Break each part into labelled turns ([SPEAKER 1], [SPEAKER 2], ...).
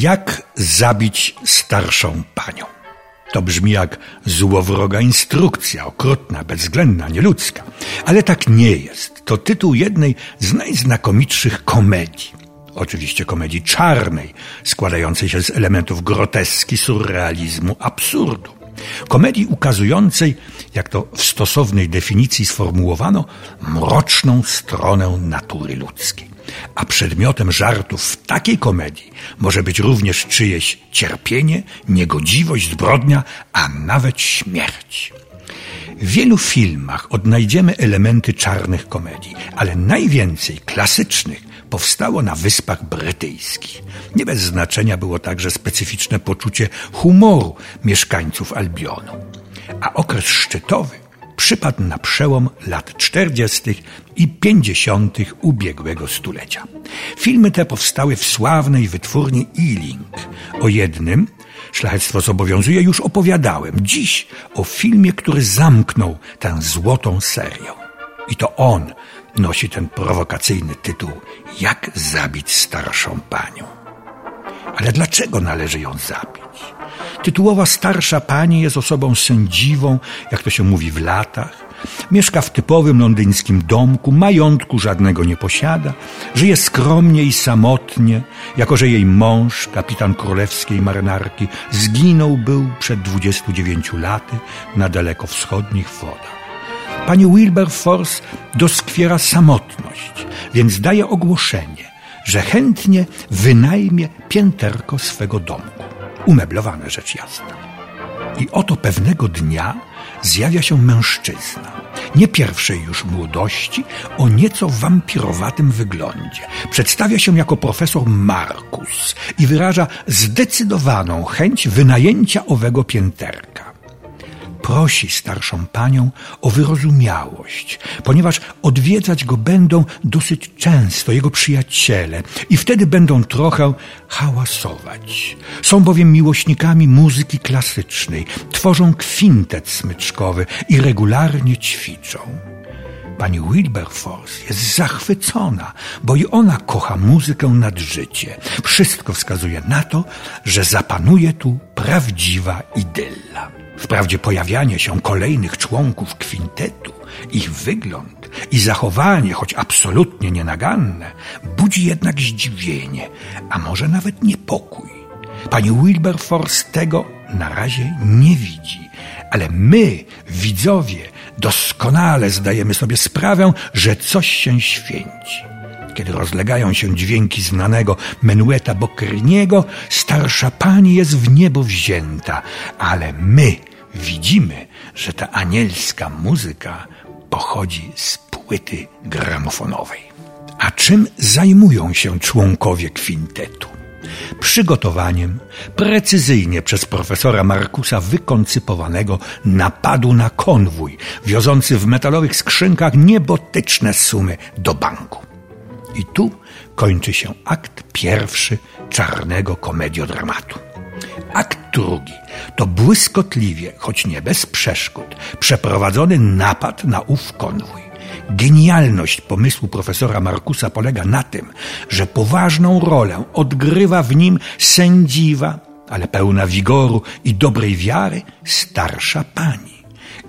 [SPEAKER 1] Jak zabić starszą panią? To brzmi jak złowroga instrukcja, okrutna, bezwzględna, nieludzka. Ale tak nie jest. To tytuł jednej z najznakomitszych komedii. Oczywiście komedii czarnej, składającej się z elementów groteski, surrealizmu, absurdu. Komedii ukazującej, jak to w stosownej definicji sformułowano, mroczną stronę natury ludzkiej. A przedmiotem żartów w takiej komedii może być również czyjeś cierpienie, niegodziwość, zbrodnia, a nawet śmierć. W wielu filmach odnajdziemy elementy czarnych komedii, ale najwięcej klasycznych powstało na Wyspach Brytyjskich. Nie bez znaczenia było także specyficzne poczucie humoru mieszkańców Albionu. A okres szczytowy przypadł na przełom lat 40. i 50. ubiegłego stulecia. Filmy te powstały w sławnej wytwórni Ealing. O jednym, szlachectwo zobowiązuje, już opowiadałem. Dziś o filmie, który zamknął tę złotą serię. I to on nosi ten prowokacyjny tytuł Jak zabić starszą panią. Ale dlaczego należy ją zabić? Tytułowa starsza pani jest osobą sędziwą, jak to się mówi w latach. Mieszka w typowym londyńskim domku, majątku żadnego nie posiada, żyje skromnie i samotnie, jako że jej mąż, kapitan królewskiej marynarki, zginął był przed 29 laty na daleko wschodnich wodach. Pani Wilberforce doskwiera samotność, więc daje ogłoszenie, że chętnie wynajmie pięterko swego domku. Umeblowane rzecz jasna. I oto pewnego dnia zjawia się mężczyzna, nie pierwszej już młodości, o nieco wampirowatym wyglądzie. Przedstawia się jako profesor Markus i wyraża zdecydowaną chęć wynajęcia owego pięterka prosi starszą panią o wyrozumiałość, ponieważ odwiedzać go będą dosyć często jego przyjaciele i wtedy będą trochę hałasować. Są bowiem miłośnikami muzyki klasycznej, tworzą kwintet smyczkowy i regularnie ćwiczą. Pani Wilberforce jest zachwycona, bo i ona kocha muzykę nad życie. Wszystko wskazuje na to, że zapanuje tu prawdziwa idylla. Wprawdzie pojawianie się kolejnych członków kwintetu, ich wygląd i zachowanie, choć absolutnie nienaganne, budzi jednak zdziwienie, a może nawet niepokój. Pani Wilberforce tego na razie nie widzi, ale my, widzowie, doskonale zdajemy sobie sprawę, że coś się święci. Kiedy rozlegają się dźwięki znanego menueta Boccheriniego, starsza pani jest w niebo wzięta, ale my widzimy, że ta anielska muzyka pochodzi z płyty gramofonowej. A czym zajmują się członkowie kwintetu? Przygotowaniem precyzyjnie przez profesora Markusa wykoncypowanego napadu na konwój, wiozący w metalowych skrzynkach niebotyczne sumy do banku. I tu kończy się akt pierwszy czarnego komediodramatu. Akt drugi to błyskotliwie, choć nie bez przeszkód, przeprowadzony napad na ów konwój. Genialność pomysłu profesora Markusa polega na tym, że poważną rolę odgrywa w nim sędziwa, ale pełna wigoru i dobrej wiary starsza pani.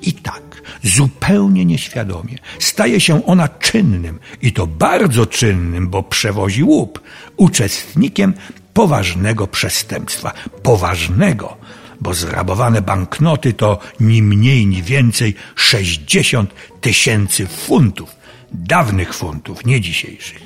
[SPEAKER 1] I tak, zupełnie nieświadomie, staje się ona czynnym, i to bardzo czynnym, bo przewozi łup, uczestnikiem poważnego przestępstwa. Poważnego, bo zrabowane banknoty to ni mniej, ni więcej 60 tysięcy funtów. Dawnych funtów, nie dzisiejszych.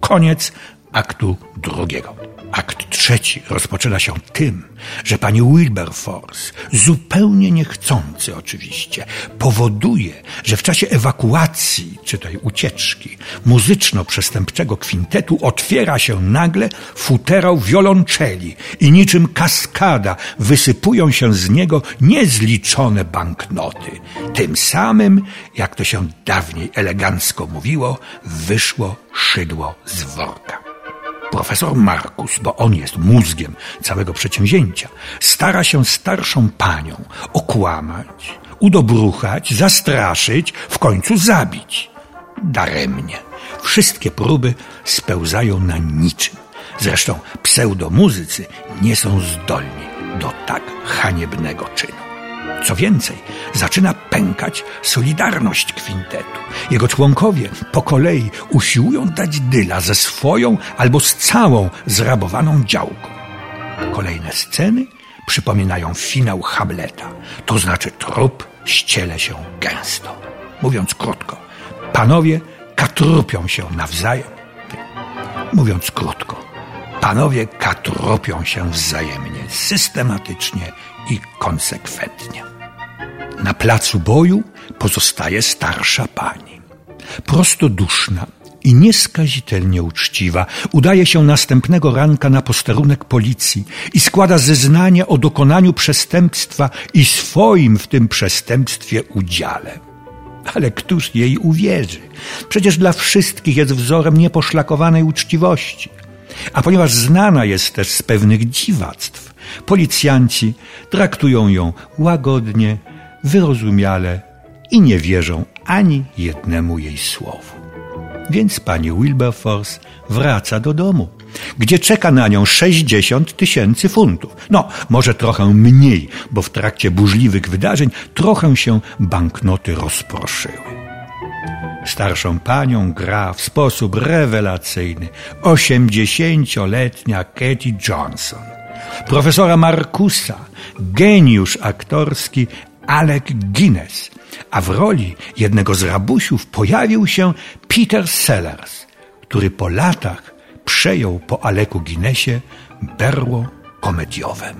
[SPEAKER 1] Koniec aktu drugiego. Akt trzeci rozpoczyna się tym, że pani Wilberforce, zupełnie niechcący oczywiście, powoduje, że w czasie ewakuacji, czy tej ucieczki muzyczno-przestępczego kwintetu otwiera się nagle futerał wiolonczeli i niczym kaskada wysypują się z niego niezliczone banknoty. Tym samym, jak to się dawniej elegancko mówiło, wyszło szydło z worka. Profesor Markus, bo on jest mózgiem całego przedsięwzięcia, stara się starszą panią okłamać, udobruchać, zastraszyć, w końcu zabić. Daremnie. Wszystkie próby spełzają na niczym. Zresztą pseudomuzycy nie są zdolni do tak haniebnego czynu. Co więcej, zaczyna pękać solidarność kwintetu. Jego członkowie po kolei usiłują dać dyla ze swoją albo z całą zrabowaną działką. Kolejne sceny przypominają finał Hamleta, to znaczy trup ściele się gęsto. Mówiąc krótko, panowie katrupią się nawzajem. Mówiąc krótko, panowie katrupią się wzajemnie, systematycznie i konsekwentnie. Na placu boju pozostaje starsza pani. Prostoduszna i nieskazitelnie uczciwa udaje się następnego ranka na posterunek policji i składa zeznanie o dokonaniu przestępstwa i swoim w tym przestępstwie udziale. Ale któż jej uwierzy? Przecież dla wszystkich jest wzorem nieposzlakowanej uczciwości. A ponieważ znana jest też z pewnych dziwactw, policjanci traktują ją łagodnie, wyrozumiale i nie wierzą ani jednemu jej słowu. Więc pani Wilberforce wraca do domu, gdzie czeka na nią 60 tysięcy funtów. No, może trochę mniej, bo w trakcie burzliwych wydarzeń trochę się banknoty rozproszyły. Starszą panią gra w sposób rewelacyjny osiemdziesięcioletnia Katie Johnson. Profesora Markusa, geniusz aktorski Alec Guinness, a w roli jednego z rabusiów pojawił się Peter Sellers, który po latach przejął po Aleku Guinnessie berło komediowe.